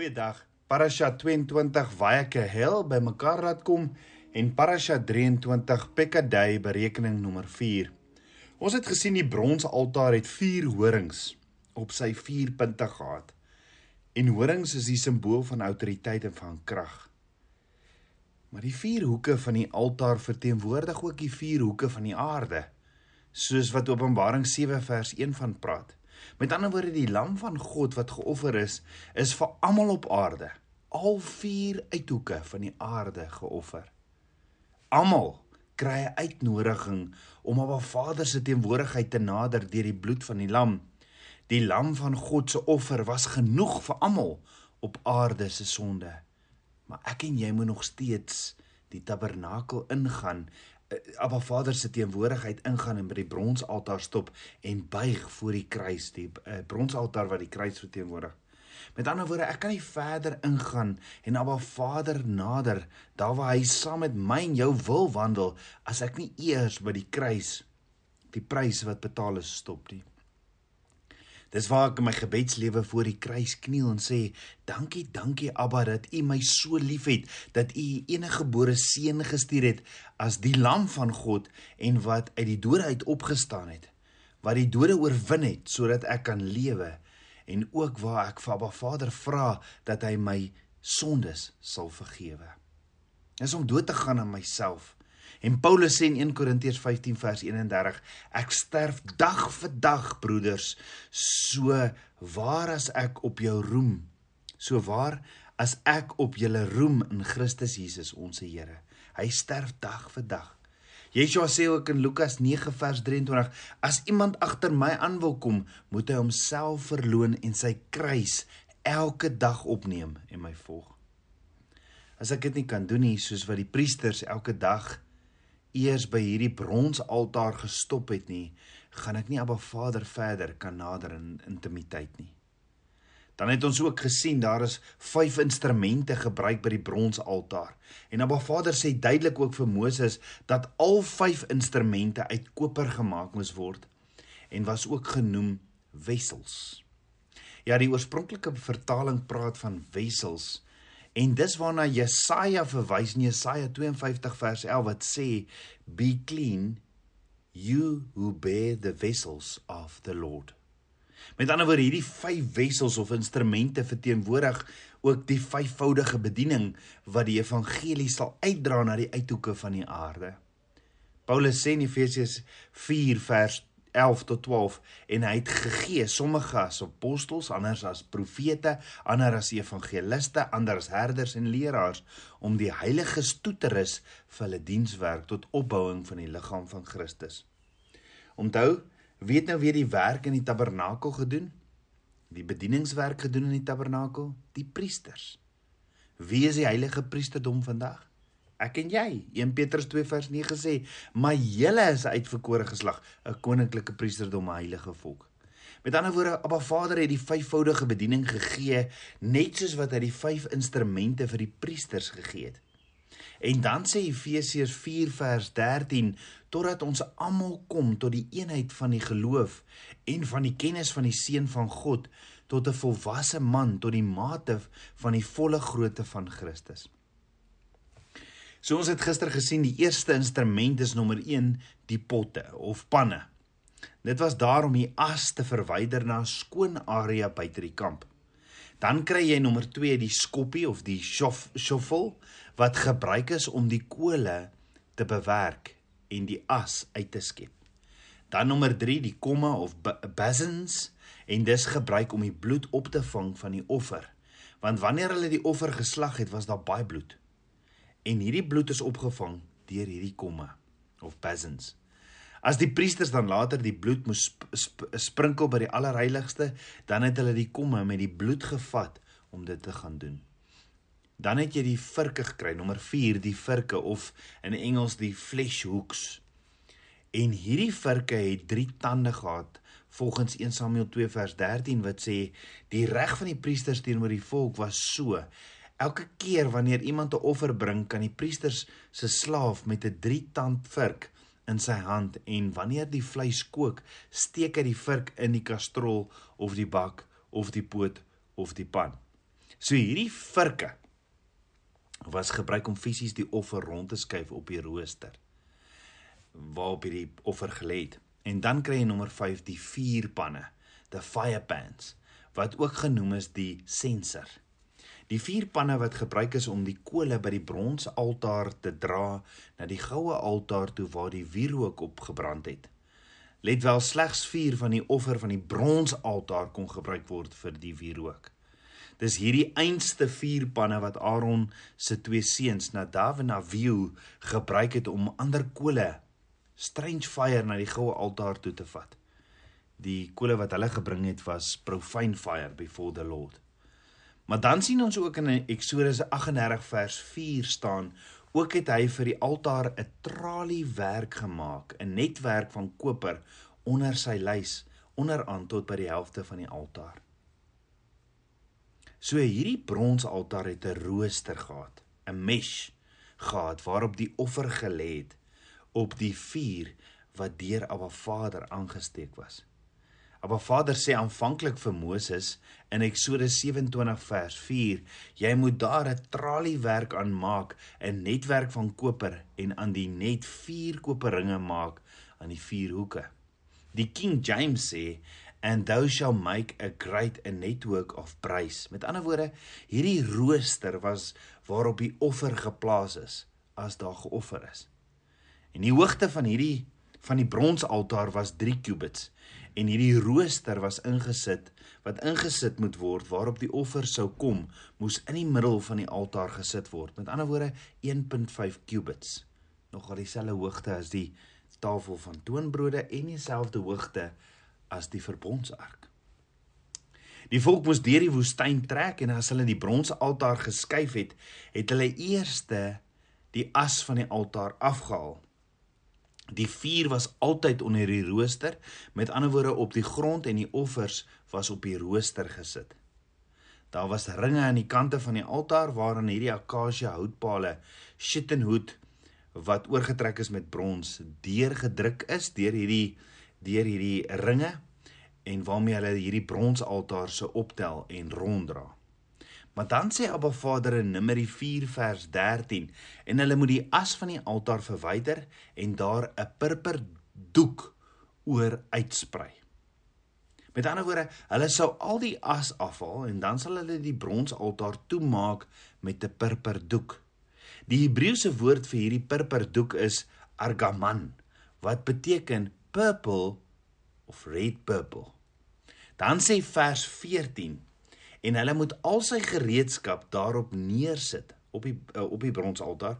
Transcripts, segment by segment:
Goeiedag. Parasha 22 Vayakehel bymekaar laat kom en Parasha 23 Pekadai berekening nommer 4. Ons het gesien die bronsaltaar het 4 horings op sy 4 punte gehad. En horings is die simbool van autoriteit en van krag. Maar die 4 hoeke van die altaar verteenwoordig ook die 4 hoeke van die aarde, soos wat Openbaring 7 vers 1 van praat. Met ander woorde die lam van God wat geoffer is, is vir almal op aarde, al vier uithoeke van die aarde geoffer. Almal kry 'n uitnodiging om op 'n Vader se teenwoordigheid te nader deur die bloed van die lam. Die lam van God se offer was genoeg vir almal op aarde se sonde. Maar ek en jy moet nog steeds die tabernakel ingaan Abba Vader se teenwoordigheid ingaan en by die bronsaltaar stop en buig voor die kruis, die uh, bronsaltaar wat die kruis verteenwoordig. Met ander woorde, ek kan nie verder ingaan en Abba Vader nader daar waar hy saam met my en jou wil wandel as ek nie eers by die kruis die prys wat betaal is stop nie. Dis waar ek in my gebedslewe voor die kruis kniel en sê, "Dankie, dankie Abba dat U my so liefhet, dat U U enige gebore seun gestuur het as die lam van God en wat uit die dode uit opgestaan het, wat die dode oorwin het sodat ek kan lewe en ook waar ek vir Abba Vader vra dat hy my sondes sal vergewe." Dis om dood te gaan aan myself En Paulus sê in 1 Korintiërs 15 vers 31: Ek sterf dag vir dag, broeders, so waar as ek op jou roem, so waar as ek op julle roem in Christus Jesus ons Here. Hy sterf dag vir dag. Yeshua sê ook in Lukas 9 vers 23: As iemand agter my aan wil kom, moet hy homself verloën en sy kruis elke dag opneem en my volg. As ek dit nie kan doen nie soos wat die priesters elke dag eers by hierdie bronsaltaar gestop het nie, gaan ek nie Abba Vader verder kan nader in intimiteit nie. Dan het ons ook gesien daar is 5 instrumente gebruik by die bronsaltaar. En Abba Vader sê duidelik ook vir Moses dat al 5 instrumente uit koper gemaak moes word en was ook genoem wessels. Ja, die oorspronklike vertaling praat van wessels En dis waarna Jesaja verwys in Jesaja 52 vers 11 wat sê be clean you who bear the vessels of the Lord. Met ander woorde hierdie vyf wessels of instrumente verteenwoordig ook die vyfvoudige bediening wat die evangelie sal uitdra na die uithoeke van die aarde. Paulus sê in Efesiërs 4 vers 11 tot 12 en hy het gegee sommige as apostels, ander as profete, ander as evangeliste, ander as herders en leraars om die heiliges toe te rus vir hulle dienswerk tot opbouing van die liggaam van Christus. Onthou, weet nou weer die werk in die tabernakel gedoen? Die bedieningswerk gedoen in die tabernakel? Die priesters. Wie is die heilige priesterdom vandag? Ek en jy. 1 Petrus 2 vers 9 sê, "Maar julle is 'n uitverkore geslag, 'n koninklike priesterdom, 'n heilige volk." Met ander woorde, Abba Vader het die vyfvoudige bediening gegee, net soos wat hy die vyf instrumente vir die priesters gegee het. En dan sê Efesiërs 4 vers 13 totdat ons almal kom tot die eenheid van die geloof en van die kennis van die seun van God tot 'n volwasse man tot die mate van die volle grootte van Christus. So ons het gister gesien die eerste instrument is nommer 1 die potte of panne. Dit was daar om die as te verwyder na 'n skoon area buite die kamp. Dan kry jy nommer 2 die skoppie of die shovel wat gebruik is om die kole te bewerk en die as uit te skep. Dan nommer 3 die komme of basins en dis gebruik om die bloed op te vang van die offer. Want wanneer hulle die offer geslag het, was daar baie bloed en hierdie bloed is opgevang deur hierdie komme of basins. As die priesters dan later die bloed moes sp sp sprinkel by die allerheiligste, dan het hulle die komme met die bloed gevat om dit te gaan doen. Dan het jy die virke gekry, nommer 4, die virke of in Engels die flesh hooks. En hierdie virke het 3 tande gehad volgens 1 Samuel 2 vers 13 wat sê die reg van die priesters teenoor die volk was so Elke keer wanneer iemand 'n offer bring, kan die priester se slaaf met 'n 3-tand vurk in sy hand en wanneer die vleis kook, steek hy die vurk in die kastrol of die bak of die poot of die pan. So hierdie virke was gebruik om fisies die offer rond te skuif op die rooster waarop hierdie offer gelê het. En dan kry jy nommer 5 die vuurpanne, the fire pans, wat ook genoem is die censer. Die vuurpanne wat gebruik is om die kole by die bronsaltaar te dra na die goue altaar toe waar die wierook op gebrand het. Let wel slegs 4 van die offer van die bronsaltaar kon gebruik word vir die wierook. Dis hierdie einste vuurpanne wat Aaron se twee seuns Nadav en Abihu gebruik het om ander kole strange fire na die goue altaar toe te vat. Die kole wat hulle gebring het was profane fire before the Lord. Maar dan sien ons ook in Eksodus 38 vers 4 staan ook het hy vir die altaar 'n traliewerk gemaak, 'n netwerk van koper onder sy lys onderaan tot by die helfte van die altaar. So hierdie bronsaltaar het 'n rooster gehad, 'n mesh gehad waarop die offer gelê het op die vuur wat deur Abba Vader aangesteek was. Abba Vader sê aanvanklik vir Moses in Eksodus 27 vers 4: "Jy moet daar 'n traliewerk aan maak, 'n netwerk van koper en aan die net vier koperringe maak aan die vier hoeke." Die King James sê and thou shall make a great a network of praise. Met ander woorde, hierdie rooster was waarop die offer geplaas is as daar geoffer is. En die hoogte van hierdie van die bronsaltaar was 3 cubits en hierdie rooster was ingesit wat ingesit moet word waarop die offer sou kom, moes in die middel van die altaar gesit word. Met ander woorde 1.5 cubits. Nogal dieselfde hoogte as die tafel van toonbrode en dieselfde hoogte as die verbondsark. Die volk moes deur die woestyn trek en as hulle die bronse altaar geskuif het, het hulle eerste die as van die altaar afgehaal. Die vuur was altyd onder die rooster, met ander woorde op die grond en die offers was op die rooster gesit. Daar was ringe aan die kante van die altaar waaraan hierdie akasia houtpale shittenhoed wat oorgetrek is met brons deurgedruk is deur hierdie deur hierdie ringe en waarmee hulle hierdie bronsaltaar se optel en ronddra. Maar dan sê Abba Vader in Numeri 4 vers 13 en hulle moet die as van die altaar verwyder en daar 'n purper doek oor uitsprei. Met ander woorde, hulle sou al die as afhaal en dan sal hulle die bronsaltaar toemaak met 'n purper doek. Die Hebreëse woord vir hierdie purper doek is argaman wat beteken purple of red purple. Dan sê vers 14 en hulle moet al sy gereedskap daarop neersit op die uh, op die bronsaltaar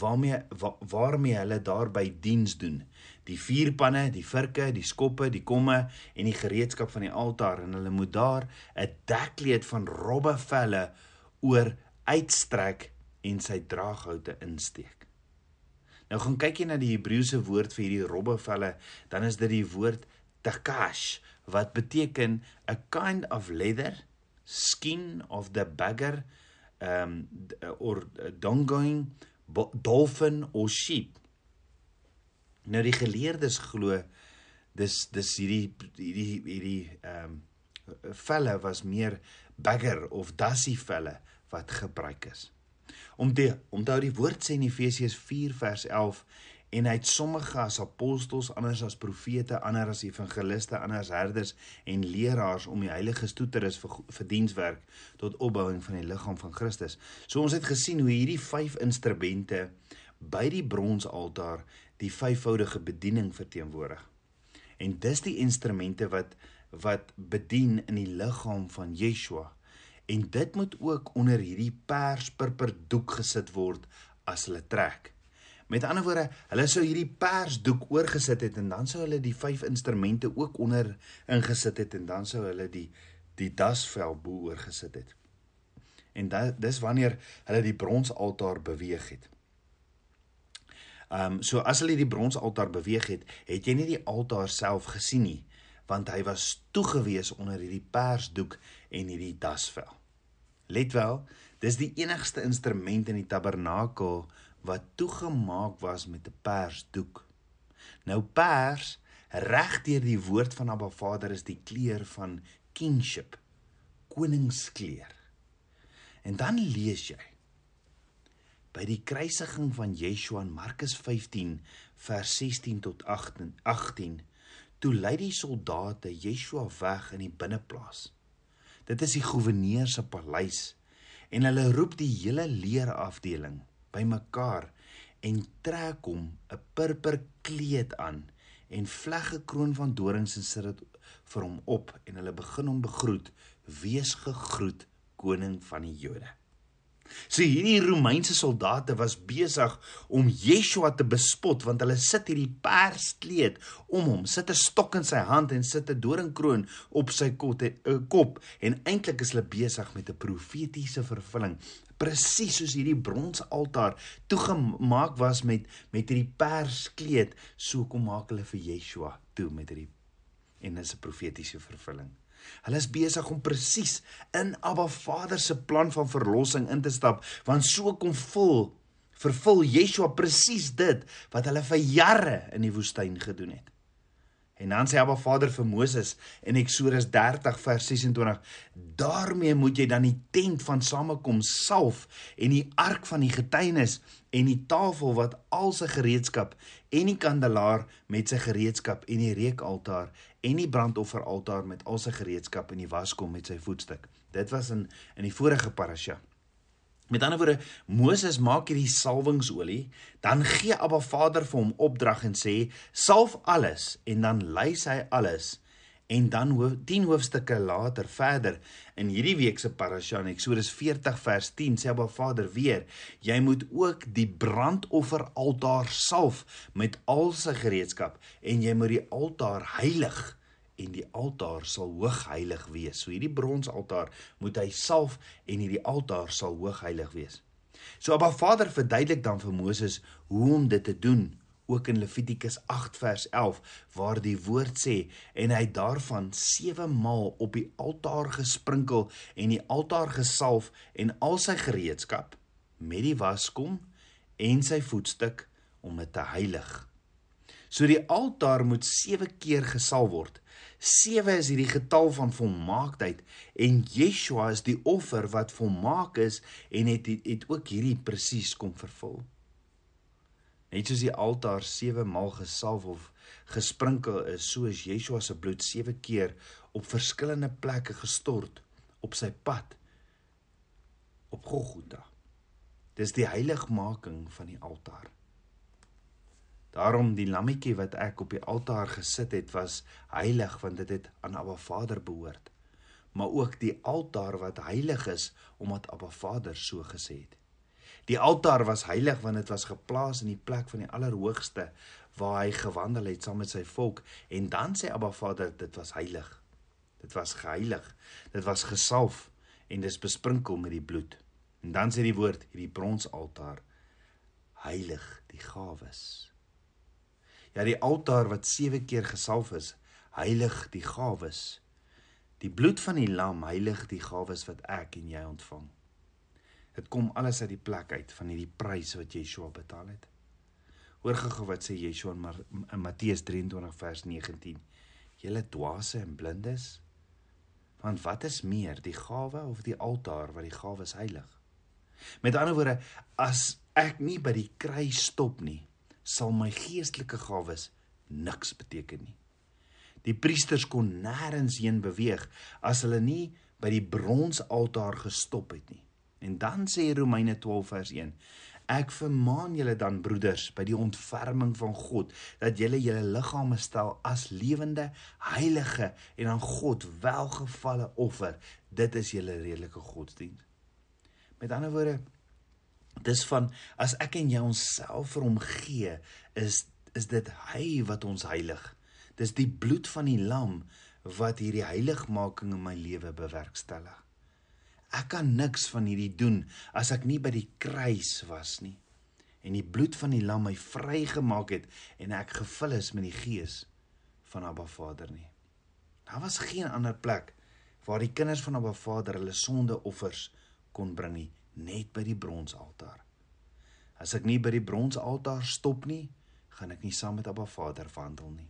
waarmee wa, waarmee hulle daarby diens doen. Die vuurpanne, die virke, die skoppe, die komme en die gereedskap van die altaar en hulle moet daar 'n dekkleed van robbevelle oor uitstrek en sy draaghoute insteek. Nou gaan kyk jy na die Hebreëse woord vir hierdie robbevelle, dan is dit die woord takash wat beteken a kind of leather, skin of the bagger, um or dongoing dolphin or sheep. Nou die geleerdes glo dis dis hierdie hierdie hierdie um velle was meer bagger of dassie velle wat gebruik is. Om te onthou die woord sê in Efesiërs 4 vers 11 en hy het sommige as apostels, ander as profete, ander as evangeliste, ander as herders en leraars om die heiliges toe te rus vir, vir dienswerk tot opbouing van die liggaam van Christus. So ons het gesien hoe hierdie vyf instrumente by die bronsaltaar die vyfvoudige bediening verteenwoordig. En dis die instrumente wat wat bedien in die liggaam van Yeshua en dit moet ook onder hierdie perspurper doek gesit word as hulle trek. Met ander woorde, hulle sou hierdie persdoek oorgesit het en dan sou hulle die vyf instrumente ook onder ingesit het en dan sou hulle die die dasvel bo oorgesit het. En da, dis wanneer hulle die bronsaltaar beweeg het. Ehm um, so as hulle die bronsaltaar beweeg het, het jy nie die altaar self gesien nie, want hy was toegewees onder hierdie persdoek en hierdie dasvel. Let wel, dis die enigste instrument in die tabernakel wat toegemaak was met 'n persdoek. Nou pers, reg deur die woord van Abba Vader is die kleur van kingship, koningskleur. En dan lees jy by die kruisiging van Yeshua in Markus 15 vers 16 tot 18 toe lei die soldate Yeshua weg in die binneplaas. Dit is die goewerneur se paleis en hulle roep die hele leerafdeling bymekaar en trek hom 'n purper kleed aan en vleg 'n kroon van dorings en sit dit vir hom op en hulle begin hom begroet wees gegroet koning van die Jode So hierdie Romeinse soldate was besig om Yeshua te bespot want hulle sit hierdie perskleed om hom, sit 'n stok in sy hand en sit 'n doringkroon op sy eh, kop. En eintlik is hulle besig met 'n profetiese vervulling. Presies soos hierdie bronsaltaar toegemaak was met met hierdie perskleed so kom maak hulle vir Yeshua toe met hierdie en dis 'n profetiese vervulling Hulle is besig om presies in Abba Vader se plan van verlossing in te stap, want so kom vol vervul Yeshua presies dit wat hulle vir jare in die woestyn gedoen het. En dan sê Abba Vader vir Moses in Eksodus 30 vers 26: "Daarmee moet jy dan die tent van samekom salf en die ark van die getuienis en die tafel wat al sy gereedskap en die kandelaar met sy gereedskap en die reukaltaar en die brandofferaltaar met al sy gereedskap en die waskom met sy voetstuk." Dit was in in die vorige parasha. Met ander woorde, Moses maak hierdie salwingsolie, dan gee Abba Vader vir hom opdrag en sê: "Salf alles" en dan lys hy alles. En dan 10 hoofstukke later verder in hierdie week se parasha in Eksodus 40 vers 10 sê Abba Vader weer: "Jy moet ook die brandofferaltaar salf met al sy gereedskap en jy moet die altaar heilig en die altaar sal hoog heilig wees. So hierdie bronsaltaar moet hy salf en hierdie altaar sal hoog heilig wees. So Abba Vader verduidelik dan vir Moses hoe om dit te doen ook in Levitikus 8 vers 11 waar die woord sê en hy daarvan 7 maal op die altaar gesprinkel en die altaar gesalf en al sy gereedskap met die waskom en sy voetstuk om dit te heilig. So die altaar moet 7 keer gesalf word 7 is hierdie getal van volmaaktheid en Yeshua is die offer wat volmaak is en het het ook hierdie presies kom vervul. Net soos die altaar 7 maal gesalf of gesprinkel is, so is Yeshua se bloed 7 keer op verskillende plekke gestort op sy pad op Golgotha. Dis die heiligmaking van die altaar. Daarom die lammetjie wat ek op die altaar gesit het was heilig want dit het aan Abba Vader behoort. Maar ook die altaar wat heilig is omdat Abba Vader so gesê het. Die altaar was heilig want dit was geplaas in die plek van die Allerhoogste waar hy gewandel het saam met sy volk en dan sê Abba Vader dit was heilig. Dit was geheilig. Dit was gesalf en dis besprinkel met die bloed. En dan sê die woord hierdie bronsaltaar heilig die gawes. Ja, die altaar wat 7 keer gesalf is, heilig die gawes. Die bloed van die lam heilig die gawes wat ek en jy ontvang. Dit kom alles uit die plek uit van hierdie prys wat Yeshua betaal het. Hoor gou wat sê Yeshua in, in Matteus 23 vers 19. Julle dwaase en blindes, want wat is meer, die gawe of die altaar wat die gawes heilig? Met ander woorde, as ek nie by die kruis stop nie, sal my geestelike gawes niks beteken nie. Die priesters kon nêrens heen beweeg as hulle nie by die bronsaltaar gestop het nie. En dan sê Romeine 12 vers 1: Ek vermaan julle dan broeders by die ontferming van God dat julle julle liggame stel as lewende, heilige en aan God welgevalle offer. Dit is julle redelike godsdienst. Met ander woorde, Dis van as ek en jy onsself vir hom gee, is is dit hy wat ons heilig. Dis die bloed van die lam wat hierdie heiligmaking in my lewe bewerkstellig. Ek kan niks van hierdie doen as ek nie by die kruis was nie en die bloed van die lam my vrygemaak het en ek gevul is met die gees van Abba Vader nie. Daar was geen ander plek waar die kinders van Abba Vader hulle sondeoffers kon bring nie net by die bronsaltaar. As ek nie by die bronsaltaar stop nie, gaan ek nie saam met Abba Vader wandel nie.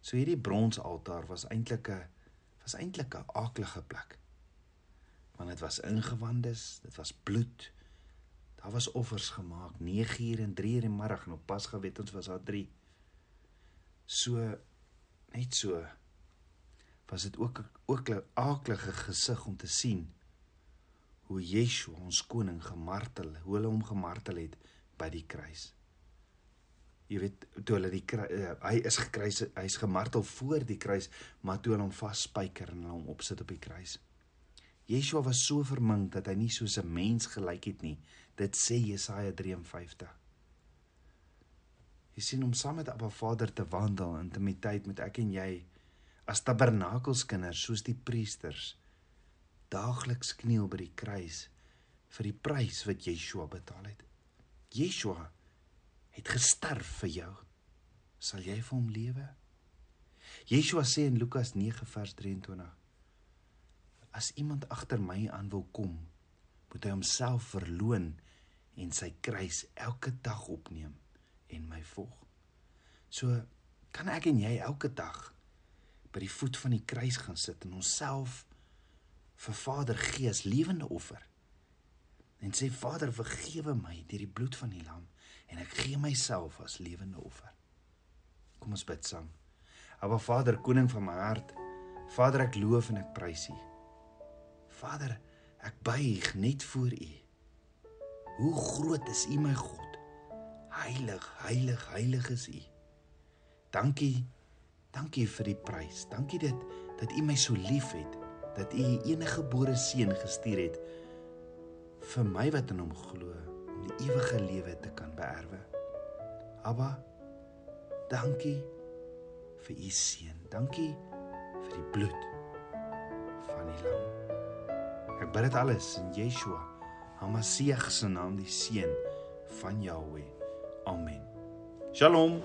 So hierdie bronsaltaar was eintlik 'n was eintlik 'n aaklige plek. Want dit was ingewandes, dit was bloed. Daar was offers gemaak 9 uur en 3 uur in die middag en op Pasga weet ons was daar 3. So net so was dit ook ook 'n aaklige gesig om te sien hoe Yeshua ons koning gemartel, hoe hulle hom gemartel het by die kruis. Jy weet toe hulle die uh, hy is gekruis, hy's gemartel voor die kruis, maar toe hulle hom vasspyker en hom opsit op die kruis. Yeshua was so vermink dat hy nie soos 'n mens gelyk het nie. Dit sê Jesaja 53. Jy sien om saam met Abba Vader te wandel in intimiteit met ek en jy as tabernakelskinders soos die priesters daagliks kniel by die kruis vir die prys wat Yeshua betaal het. Yeshua het gesterf vir jou. Sal jy vir hom lewe? Yeshua sê in Lukas 9 vers 23: As iemand agter my aan wil kom, moet hy homself verloën en sy kruis elke dag opneem en my volg. So kan ek en jy elke dag by die voet van die kruis gaan sit en onsself vir Vader gee as lewende offer. En sê Vader, vergewe my deur die bloed van die lam en ek gee myself as lewende offer. Kom ons bid saam. Aba Vader, koning van my hart, Vader, ek loof en ek prys U. Vader, ek buig net voor U. Hoe groot is U my God? Heilig, heilig, heilig is U. Dankie. Dankie vir die prys. Dankie dat dat U my so liefhet, dat U U enige gebore seun gestuur het vir my wat in Hom glo om die ewige lewe te kan beerwe. Abba, dankie vir U seun. Dankie vir die bloed van die lam. Bid dit alles in Yeshua, Hamasieg se naam, die seun van Jahweh. Amen. Shalom.